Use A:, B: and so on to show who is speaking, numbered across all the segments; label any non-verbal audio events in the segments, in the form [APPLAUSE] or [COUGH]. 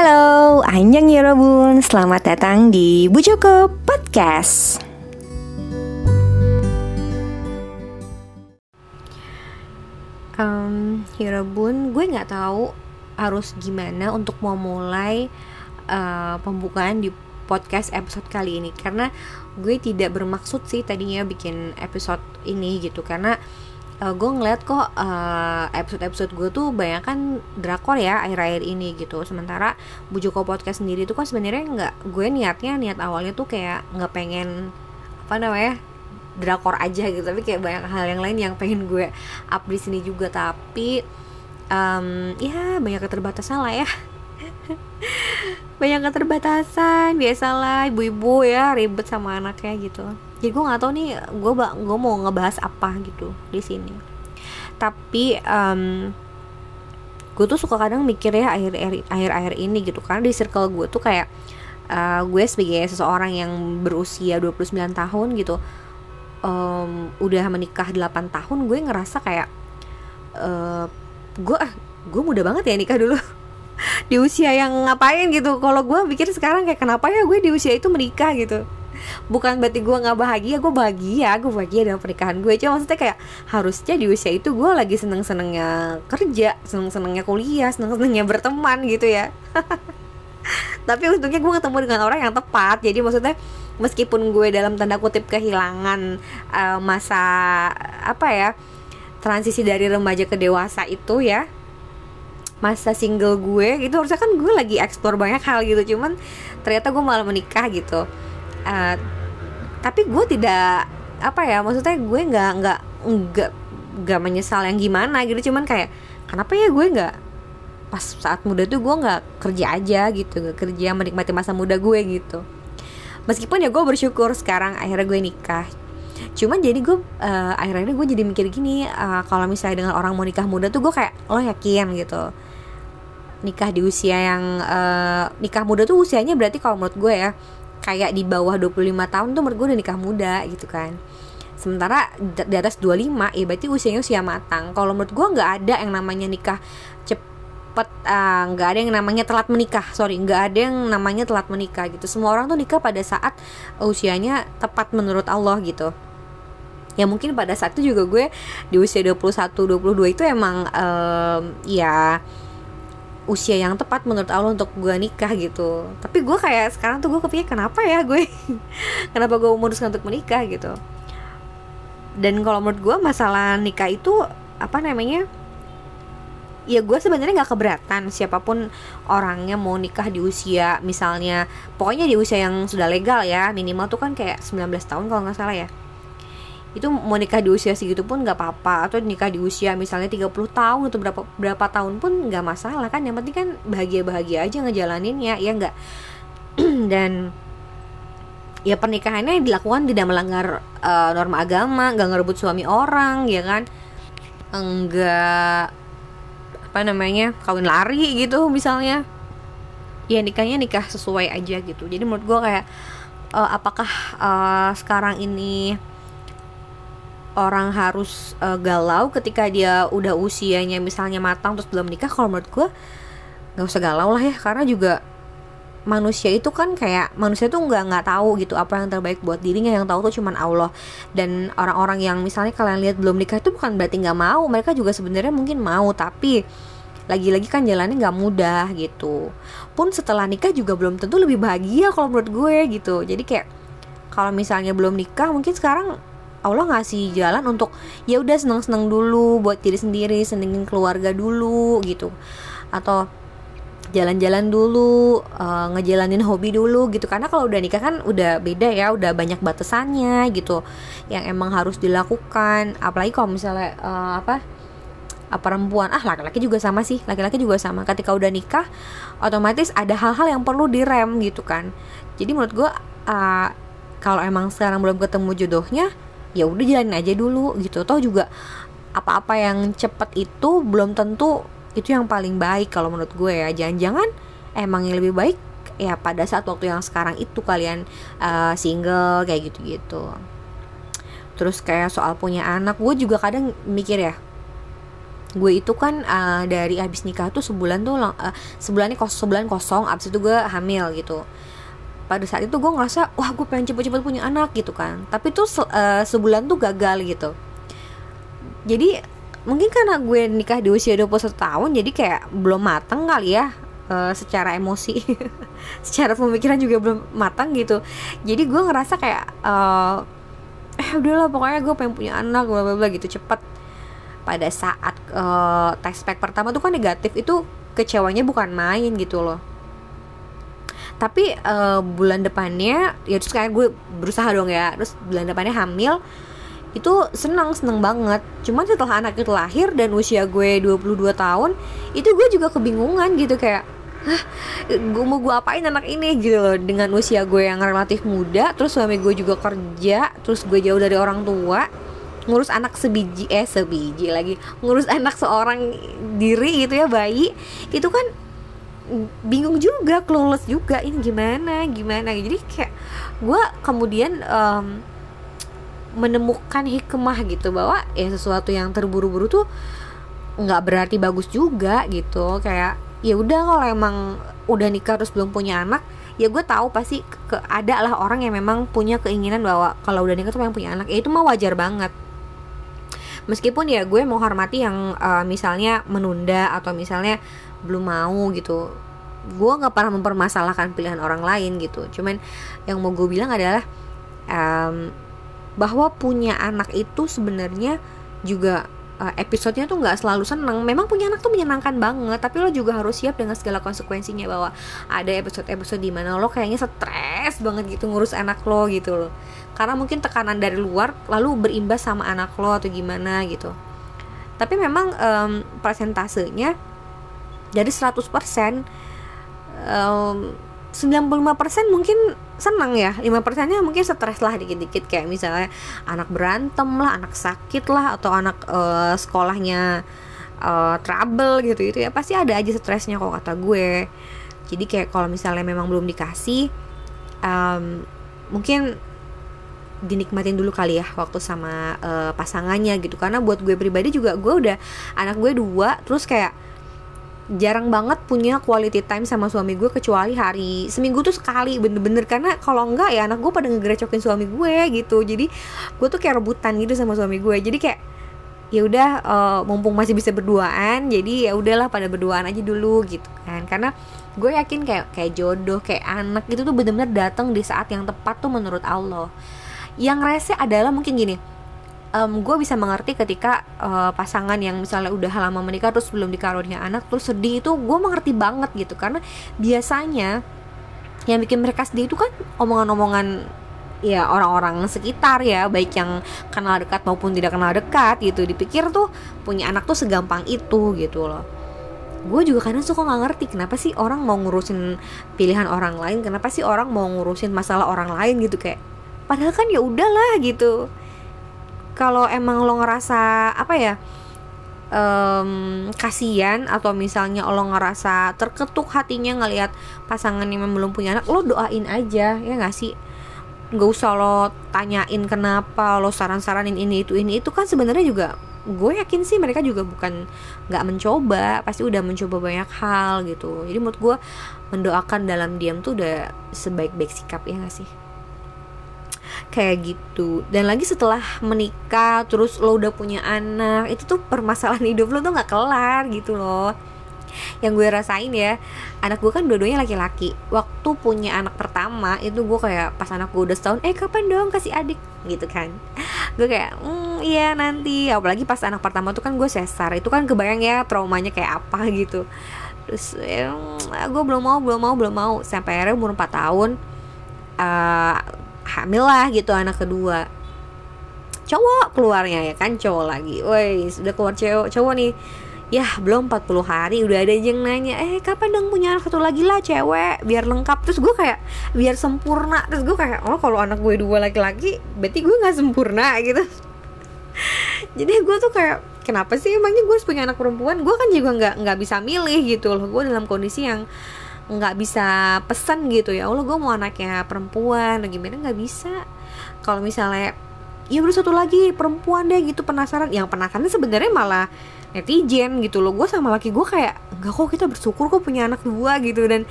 A: Halo, Anjang Yorobun, selamat datang di Bu Joko Podcast um, Yorobun, gue gak tahu harus gimana untuk mau mulai uh, pembukaan di podcast episode kali ini. Karena gue tidak bermaksud sih tadinya bikin episode ini gitu. Karena uh, gue ngeliat kok uh, episode-episode gue tuh banyak kan drakor ya akhir-akhir ini gitu. Sementara Bujoko podcast sendiri tuh kan sebenarnya nggak gue niatnya niat awalnya tuh kayak nggak pengen apa namanya drakor aja gitu. Tapi kayak banyak hal yang lain yang pengen gue up di sini juga. Tapi um, ya banyak keterbatasan lah ya [LAUGHS] banyak keterbatasan biasalah ibu-ibu ya ribet sama anaknya gitu. Jadi gue nggak tahu nih gue gue mau ngebahas apa gitu di sini. Tapi um, gue tuh suka kadang mikir ya akhir akhir akhir ini gitu. Karena di circle gue tuh kayak uh, gue sebagai seseorang yang berusia 29 tahun gitu um, udah menikah 8 tahun gue ngerasa kayak uh, gue ah gue muda banget ya nikah dulu [LAUGHS] di usia yang ngapain gitu. Kalau gue pikir sekarang kayak kenapa ya gue di usia itu menikah gitu? Bukan berarti gue nggak bahagia gue bahagia gue bahagia dengan pernikahan gue. Cuma maksudnya kayak harusnya di usia itu gue lagi seneng senengnya kerja seneng senengnya kuliah seneng senengnya berteman gitu ya. [LAUGHS] Tapi untungnya gue ketemu dengan orang yang tepat. Jadi maksudnya meskipun gue dalam tanda kutip kehilangan uh, masa apa ya transisi dari remaja ke dewasa itu ya masa single gue gitu. Harusnya kan gue lagi explore banyak hal gitu. Cuman ternyata gue malah menikah gitu. Uh, tapi gue tidak apa ya maksudnya gue nggak nggak nggak nggak menyesal yang gimana gitu. Cuman kayak kenapa ya gue nggak pas saat muda tuh gue nggak kerja aja gitu. Gak kerja menikmati masa muda gue gitu. Meskipun ya gue bersyukur sekarang akhirnya gue nikah. Cuman jadi gue uh, akhirnya gue jadi mikir gini uh, kalau misalnya dengan orang mau nikah muda tuh gue kayak lo yakin gitu nikah di usia yang uh, nikah muda tuh usianya berarti kalau menurut gue ya kayak di bawah 25 tahun tuh menurut gue udah nikah muda gitu kan. Sementara di atas 25 ya berarti usianya usia matang. Kalau menurut gue nggak ada yang namanya nikah cepet ah, nggak uh, ada yang namanya telat menikah. Sorry nggak ada yang namanya telat menikah gitu. Semua orang tuh nikah pada saat usianya tepat menurut Allah gitu. Ya mungkin pada saat itu juga gue di usia 21 22 itu emang um, ya usia yang tepat menurut Allah untuk gue nikah gitu. Tapi gue kayak sekarang tuh gue kepikir kenapa ya gue [LAUGHS] kenapa gue memutuskan untuk menikah gitu? Dan kalau menurut gue masalah nikah itu apa namanya ya gue sebenarnya nggak keberatan siapa pun orangnya mau nikah di usia misalnya pokoknya di usia yang sudah legal ya minimal tuh kan kayak 19 tahun kalau nggak salah ya itu mau nikah di usia segitu pun nggak apa-apa. Atau nikah di usia misalnya 30 tahun atau berapa berapa tahun pun nggak masalah kan. Yang penting kan bahagia-bahagia aja ngejalaninnya ya nggak? [CLEARS THROAT] Dan ya pernikahannya dilakukan tidak melanggar uh, norma agama nggak ngerebut suami orang ya kan? Enggak apa namanya kawin lari gitu misalnya. Ya nikahnya nikah sesuai aja gitu. Jadi menurut gue kayak uh, apakah uh, sekarang ini orang harus uh, galau ketika dia udah usianya misalnya matang terus belum nikah kalau menurut gue nggak usah galau lah ya. Karena juga manusia itu kan kayak manusia tuh nggak nggak tahu gitu apa yang terbaik buat dirinya. Yang tahu tuh cuman Allah. Dan orang-orang yang misalnya kalian lihat belum nikah itu bukan berarti nggak mau. Mereka juga sebenarnya mungkin mau tapi lagi-lagi kan jalannya nggak mudah gitu. Pun setelah nikah juga belum tentu lebih bahagia kalau menurut gue gitu. Jadi kayak kalau misalnya belum nikah mungkin sekarang Allah ngasih jalan untuk ya udah seneng-seneng dulu buat diri sendiri senengin keluarga dulu gitu. Atau jalan-jalan dulu uh, ngejalanin hobi dulu gitu. Karena kalau udah nikah kan udah beda ya udah banyak batasannya gitu yang emang harus dilakukan. Apalagi kalau misalnya uh, apa perempuan. Ah laki-laki juga sama sih laki-laki juga sama. Ketika udah nikah otomatis ada hal-hal yang perlu direm gitu kan. Jadi menurut gue uh, kalau emang sekarang belum ketemu jodohnya ya udah jalanin aja dulu gitu. Toh juga apa-apa yang cepet itu belum tentu itu yang paling baik kalau menurut gue ya. Jangan-jangan emang yang lebih baik ya pada saat waktu yang sekarang itu kalian uh, single kayak gitu-gitu. Terus kayak soal punya anak gue juga kadang mikir ya gue itu kan uh, dari habis nikah tuh sebulan tuh uh, sebulan kos sebulan kosong abis itu gue hamil gitu pada saat itu gue ngerasa wah gue pengen cepet-cepet punya anak gitu kan. Tapi tuh se uh, sebulan tuh gagal gitu. Jadi mungkin karena gue nikah di usia 21 tahun jadi kayak belum mateng kali ya uh, secara emosi. [LAUGHS] Secara pemikiran juga belum matang gitu. Jadi gue ngerasa kayak uh, eh udahlah pokoknya gue pengen punya anak bla bla bla gitu cepet. Pada saat uh, test pack pertama tuh kan negatif itu kecewanya bukan main gitu loh tapi uh, bulan depannya ya terus kayak gue berusaha dong ya terus bulan depannya hamil itu senang seneng banget. Cuman setelah anak itu lahir dan usia gue 22 tahun itu gue juga kebingungan gitu kayak Hah, gue mau gue apain anak ini? Gitu loh dengan usia gue yang relatif muda terus suami gue juga kerja terus gue jauh dari orang tua ngurus anak sebiji eh sebiji lagi ngurus anak seorang diri gitu ya bayi itu kan bingung juga clueless juga ini gimana gimana. Jadi kayak gue kemudian um, menemukan hikmah gitu bahwa ya sesuatu yang terburu-buru tuh nggak berarti bagus juga gitu. Kayak ya udah kalau emang udah nikah terus belum punya anak ya gue tahu pasti ke, ada lah orang yang memang punya keinginan bahwa kalau udah nikah tuh pengen punya anak. Ya itu mah wajar banget meskipun ya gue mau hormati yang uh, misalnya menunda atau misalnya belum mau gitu. Gue nggak pernah mempermasalahkan pilihan orang lain gitu. Cuman yang mau gue bilang adalah um, bahwa punya anak itu sebenarnya juga uh, episodenya tuh nggak selalu seneng. Memang punya anak tuh menyenangkan banget tapi lo juga harus siap dengan segala konsekuensinya bahwa ada episode-episode di mana lo kayaknya stres banget gitu ngurus anak lo gitu loh. Karena mungkin tekanan dari luar lalu berimbas sama anak lo atau gimana gitu. Tapi memang um, persentasenya dari 100% um, 95% mungkin senang ya. 5 persennya mungkin stres lah dikit-dikit. Kayak misalnya anak berantem lah anak sakit lah atau anak uh, sekolahnya uh, trouble gitu. Itu ya pasti ada aja stresnya kok kata gue. Jadi kayak kalau misalnya memang belum dikasih um, mungkin dinikmatin dulu kali ya waktu sama uh, pasangannya gitu. Karena buat gue pribadi juga gue udah anak gue dua terus kayak jarang banget punya quality time sama suami gue kecuali hari seminggu tuh sekali bener-bener. Karena kalau enggak ya anak gue pada ngegerecokin suami gue gitu. Jadi gue tuh kayak rebutan gitu sama suami gue. Jadi kayak ya udah uh, mumpung masih bisa berduaan jadi ya udahlah pada berduaan aja dulu gitu kan. Karena gue yakin kayak kayak jodoh kayak anak itu tuh bener-bener datang di saat yang tepat tuh menurut Allah. Yang rese adalah mungkin gini um, gue bisa mengerti ketika uh, pasangan yang misalnya udah lama menikah terus belum dikarunia anak terus sedih itu gue mengerti banget gitu. Karena biasanya yang bikin mereka sedih itu kan omongan-omongan ya orang-orang sekitar ya. Baik yang kenal dekat maupun tidak kenal dekat gitu. Dipikir tuh punya anak tuh segampang itu gitu loh. Gue juga kadang suka nggak ngerti kenapa sih orang mau ngurusin pilihan orang lain kenapa sih orang mau ngurusin masalah orang lain gitu kayak padahal kan ya udahlah gitu kalau emang lo ngerasa apa ya um, kasihan atau misalnya lo ngerasa terketuk hatinya ngelihat pasangan yang belum punya anak lo doain aja ya nggak sih? Nggak usah lo tanyain kenapa lo saran-saranin ini itu ini. Itu kan sebenarnya juga gue yakin sih mereka juga bukan nggak mencoba pasti udah mencoba banyak hal gitu. Jadi menurut gue mendoakan dalam diam tuh udah sebaik-baik sikap ya gak sih kayak gitu. Dan lagi setelah menikah terus lo udah punya anak itu tuh permasalahan [LAUGHS] hidup lo tuh nggak kelar gitu loh. Yang gue rasain ya anak gue kan dua-duanya laki-laki. Waktu punya anak pertama itu gue kayak pas anak gue udah setahun eh kapan dong kasih adik? Gitu kan. Gue kayak hmm iya nanti. Apalagi pas anak pertama tuh kan gue sesar itu kan kebayang ya traumanya kayak apa [LAUGHS] gitu. Terus ya, gue belum mau belum mau belum mau. Sampai akhirnya umur 4 tahun uh, hamil lah gitu anak kedua. Cowok keluarnya ya kan cowok lagi. Woi sudah keluar cowok cowok nih. Ya belum 40 hari udah ada yang nanya eh kapan dong punya anak satu lagi lah cewek? Biar lengkap. Terus gue kayak biar sempurna. Terus gue kayak oh kalau anak gue dua laki-laki berarti gue nggak sempurna [LAUGHS] gitu. Jadi gue tuh kayak kenapa sih emangnya gue punya anak perempuan? Gue kan juga nggak nggak bisa milih gitu loh. Gue dalam kondisi yang nggak bisa pesan gitu ya Allah gue mau anaknya perempuan gimana nggak bisa. Kalau misalnya ya udah satu lagi perempuan deh gitu penasaran. Yang penasaran sebenarnya malah netizen gitu loh. Gue sama laki gue kayak enggak kok kita bersyukur kok punya anak dua gitu. Dan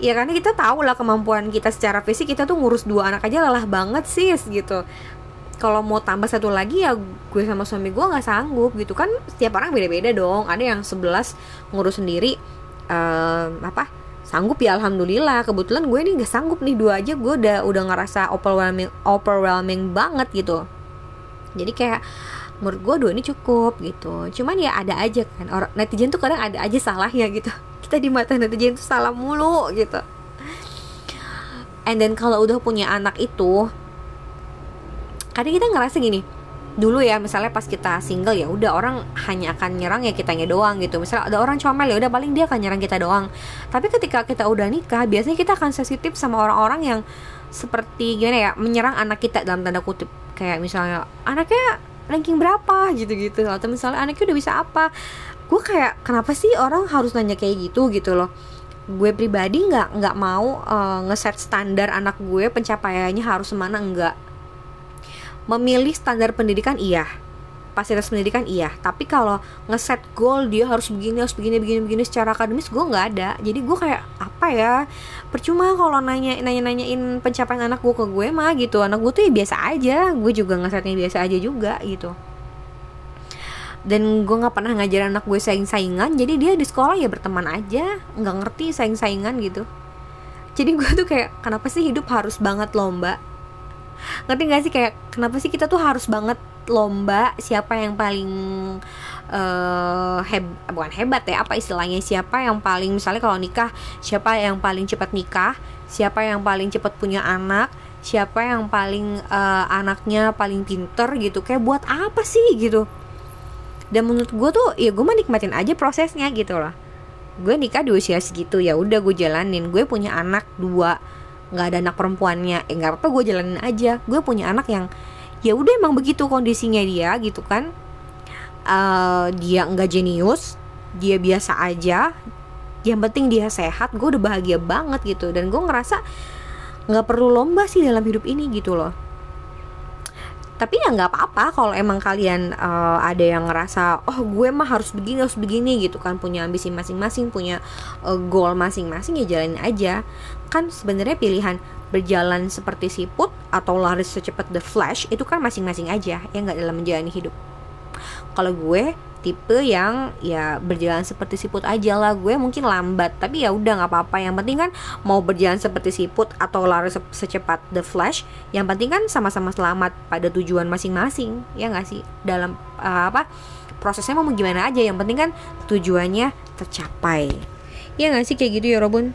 A: ya karena kita tahu lah kemampuan kita secara fisik kita tuh ngurus dua anak aja lelah banget sih gitu. Kalau mau tambah satu lagi ya gue sama suami gue nggak sanggup gitu. Kan setiap orang beda-beda dong. Ada yang sebelas ngurus sendiri um, apa sanggup ya alhamdulillah. Kebetulan gue nih nggak sanggup nih dua aja gue udah udah ngerasa overwhelming overwhelming banget gitu. Jadi kayak menurut gue dua ini cukup gitu. Cuman ya ada aja kan orang netizen tuh kadang ada aja salahnya gitu. [LAUGHS] Kita di mata netizen tuh salah mulu gitu. And then kalau udah punya anak itu kadang kita ngerasa gini dulu ya misalnya pas kita single ya udah orang hanya akan nyerang ya kitanya doang gitu. Misalnya ada orang comel ya udah paling dia akan nyerang kita doang. Tapi ketika kita udah nikah biasanya kita akan sensitif sama orang-orang yang seperti gimana ya menyerang anak kita dalam tanda kutip. Kayak misalnya anaknya ranking berapa? gitu-gitu. Atau misalnya anaknya udah bisa apa? Gue kayak kenapa sih orang harus nanya kayak gitu? gitu loh. Gue pribadi nggak nggak mau uh, ngeset standar anak gue pencapaiannya harus semana enggak memilih standar pendidikan iya. Fasilitas pendidikan iya. Tapi kalau ngeset goal dia harus begini harus begini begini begini secara akademis gue nggak ada. Jadi gue kayak apa ya percuma kalau nanya nanya nanyain pencapaian anak gue ke gue mah gitu. Anak gue tuh ya biasa aja. Gue juga ngesetnya biasa aja juga gitu. Dan gue nggak pernah ngajarin anak gue saing saingan jadi dia di sekolah ya berteman aja. Nggak ngerti saing saingan gitu. Jadi gue tuh kayak kenapa sih hidup harus banget lomba ngerti gak sih? Kayak kenapa sih kita tuh harus banget lomba siapa yang paling uh, heb bukan hebat ya apa istilahnya? Siapa yang paling misalnya kalau nikah siapa yang paling cepat nikah siapa yang paling cepat punya anak siapa yang paling uh, anaknya paling pinter gitu. Kayak buat apa sih gitu? Dan menurut gue tuh ya gue menikmatin aja prosesnya gitu loh. Gue nikah di usia segitu ya udah gue jalanin. Gue punya anak dua nggak ada anak perempuannya eh nggak apa-apa gue jalanin aja. Gue punya anak yang ya udah emang begitu kondisinya dia gitu kan. Uh, dia nggak jenius dia biasa aja. Yang penting dia sehat gue udah bahagia banget gitu. Dan gue ngerasa nggak perlu lomba sih dalam hidup ini gitu loh tapi ya nggak apa-apa kalau emang kalian uh, ada yang ngerasa oh gue mah harus begini harus begini gitu kan. Punya ambisi masing-masing punya uh, goal masing-masing ya jalanin aja. Kan sebenarnya pilihan berjalan seperti siput atau lari secepat the flash itu kan masing-masing aja ya nggak dalam menjalani hidup. Kalau gue tipe yang ya berjalan seperti siput aja lah. Gue mungkin lambat tapi ya udah nggak apa-apa. Yang penting kan mau berjalan seperti siput atau lari se secepat the flash yang penting kan sama-sama selamat pada tujuan masing-masing ya nggak sih? Dalam uh, apa prosesnya mau gimana aja yang penting kan tujuannya tercapai. Ya nggak sih kayak gitu ya Robun?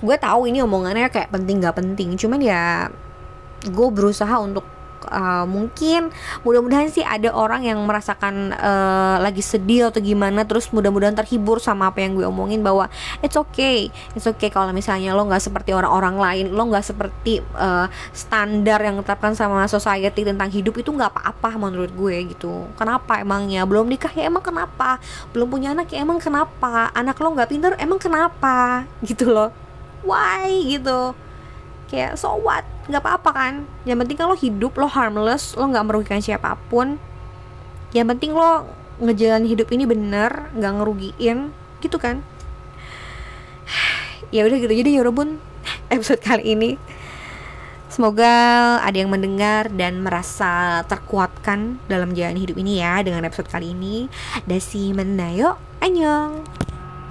A: Gue tahu ini omongannya kayak penting nggak penting. Cuman ya gue berusaha untuk uh, mungkin mudah-mudahan sih ada orang yang merasakan uh, lagi sedih atau gimana terus mudah-mudahan terhibur sama apa yang gue omongin bahwa it's okay it's okay kalau misalnya lo nggak seperti orang-orang lain lo nggak seperti uh, standar yang ditetapkan sama society tentang hidup itu nggak apa-apa menurut gue gitu. Kenapa emangnya? Belum nikah ya emang kenapa? Belum punya anak ya emang kenapa? Anak lo nggak pinter emang kenapa? Gitu loh. Why gitu kayak so what? Nggak apa-apa kan? Yang penting kalau hidup lo harmless lo nggak merugikan siapa pun. Yang penting lo ngejalan hidup ini bener nggak ngerugiin. Gitu kan? [SIGHS] Ya udah gitu. Jadi ya Robun [LAUGHS] episode kali ini. Semoga ada yang mendengar dan merasa terkuatkan dalam jalan hidup ini ya dengan episode kali ini. Dasi menayo, annyeong.